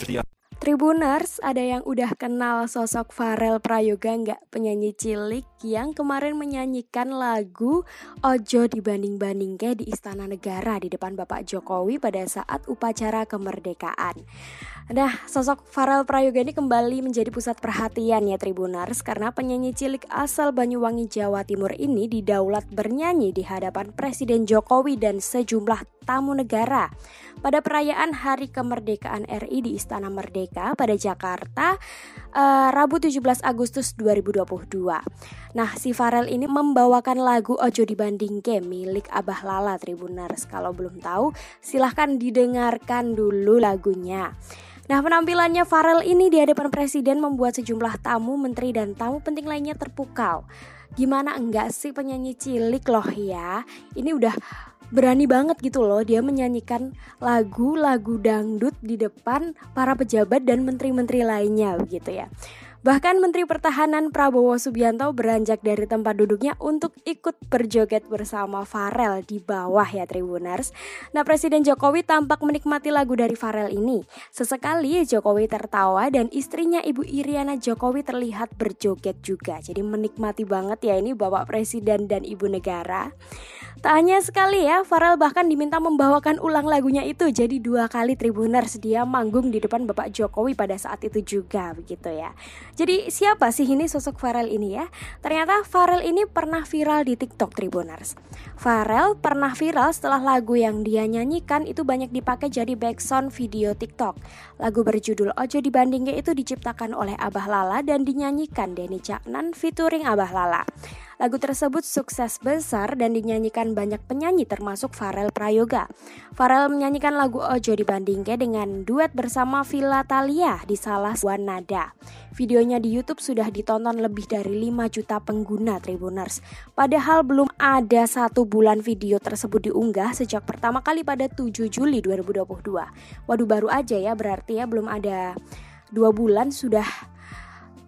setia. Tribuners, ada yang udah kenal sosok Farel Prayoga nggak? Penyanyi cilik yang kemarin menyanyikan lagu Ojo dibanding-banding ke di Istana Negara di depan Bapak Jokowi pada saat upacara kemerdekaan. Nah, sosok Farel Prayoga ini kembali menjadi pusat perhatian ya Tribuners karena penyanyi cilik asal Banyuwangi Jawa Timur ini didaulat bernyanyi di hadapan Presiden Jokowi dan sejumlah tamu negara pada perayaan Hari Kemerdekaan RI di Istana Merdeka pada Jakarta uh, Rabu 17 Agustus 2022. Nah, si Farel ini membawakan lagu Ojo Dibandingke milik Abah Lala Tribuners. Kalau belum tahu, silahkan didengarkan dulu lagunya. Nah, penampilannya Farel ini di hadapan presiden membuat sejumlah tamu, menteri, dan tamu penting lainnya terpukau. Gimana enggak sih penyanyi cilik loh ya? Ini udah berani banget gitu loh dia menyanyikan lagu-lagu dangdut di depan para pejabat dan menteri-menteri lainnya begitu ya. Bahkan Menteri Pertahanan Prabowo Subianto beranjak dari tempat duduknya untuk ikut berjoget bersama Farel di bawah ya Tribuners. Nah Presiden Jokowi tampak menikmati lagu dari Farel ini. Sesekali Jokowi tertawa dan istrinya Ibu Iriana Jokowi terlihat berjoget juga. Jadi menikmati banget ya ini Bapak Presiden dan Ibu Negara. Tak hanya sekali ya, Farel bahkan diminta membawakan ulang lagunya itu. Jadi dua kali Tribuners dia manggung di depan Bapak Jokowi pada saat itu juga begitu ya. Jadi siapa sih ini sosok Farel ini ya? Ternyata Farel ini pernah viral di TikTok Tribuners. Farel pernah viral setelah lagu yang dia nyanyikan itu banyak dipakai jadi background video TikTok. Lagu berjudul Ojo Dibandingnya itu diciptakan oleh Abah Lala dan dinyanyikan Denny Caknan featuring Abah Lala. Lagu tersebut sukses besar dan dinyanyikan banyak penyanyi termasuk Farel Prayoga. Farel menyanyikan lagu Ojo dibandingke dengan duet bersama Villa Thalia di salah sebuah nada. Videonya di YouTube sudah ditonton lebih dari 5 juta pengguna Tribuners. Padahal belum ada satu bulan video tersebut diunggah sejak pertama kali pada 7 Juli 2022. Waduh baru aja ya berarti ya belum ada dua bulan sudah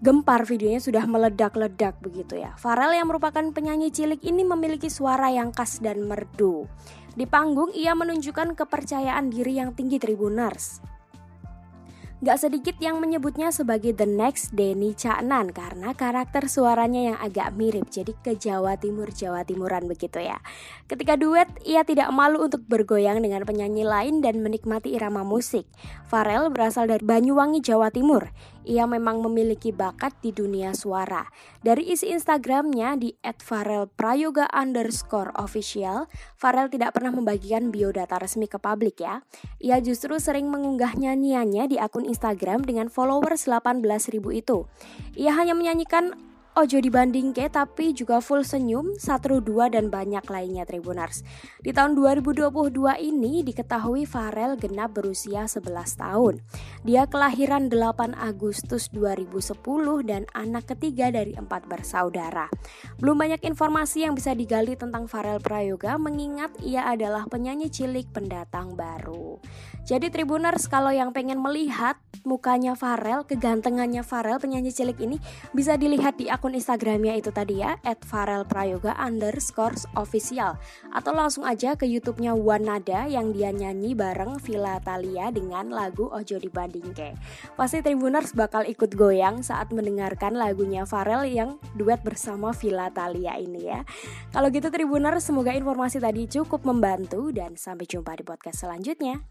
gempar videonya sudah meledak-ledak begitu ya. Farel yang merupakan penyanyi cilik ini memiliki suara yang khas dan merdu. Di panggung ia menunjukkan kepercayaan diri yang tinggi Tribuners. Gak sedikit yang menyebutnya sebagai the next Denny Caknan karena karakter suaranya yang agak mirip jadi ke Jawa Timur Jawa Timuran begitu ya. Ketika duet ia tidak malu untuk bergoyang dengan penyanyi lain dan menikmati irama musik. Farel berasal dari Banyuwangi Jawa Timur. Ia memang memiliki bakat di dunia suara. Dari isi Instagramnya di @farelprayoga underscore official, Farel tidak pernah membagikan biodata resmi ke publik ya. Ia justru sering mengunggah nyanyiannya di akun Instagram dengan followers 18.000 itu. Ia hanya menyanyikan Ojo dibanding ke tapi juga full senyum, satru dua dan banyak lainnya Tribunars. Di tahun 2022 ini diketahui Farel genap berusia 11 tahun. Dia kelahiran 8 Agustus 2010 dan anak ketiga dari empat bersaudara. Belum banyak informasi yang bisa digali tentang Farel Prayoga mengingat ia adalah penyanyi cilik pendatang baru. Jadi Tribuners kalau yang pengen melihat mukanya Farel, kegantengannya Farel penyanyi cilik ini bisa dilihat di akun Instagramnya itu tadi ya @farelprayoga underscore official atau langsung aja ke YouTube-nya Wanada yang dia nyanyi bareng Villa Thalia dengan lagu Ojo Dibandingke. Pasti Tribuners bakal ikut goyang saat mendengarkan lagunya Farel yang duet bersama Villa Thalia ini ya. Kalau gitu Tribuners semoga informasi tadi cukup membantu dan sampai jumpa di podcast selanjutnya.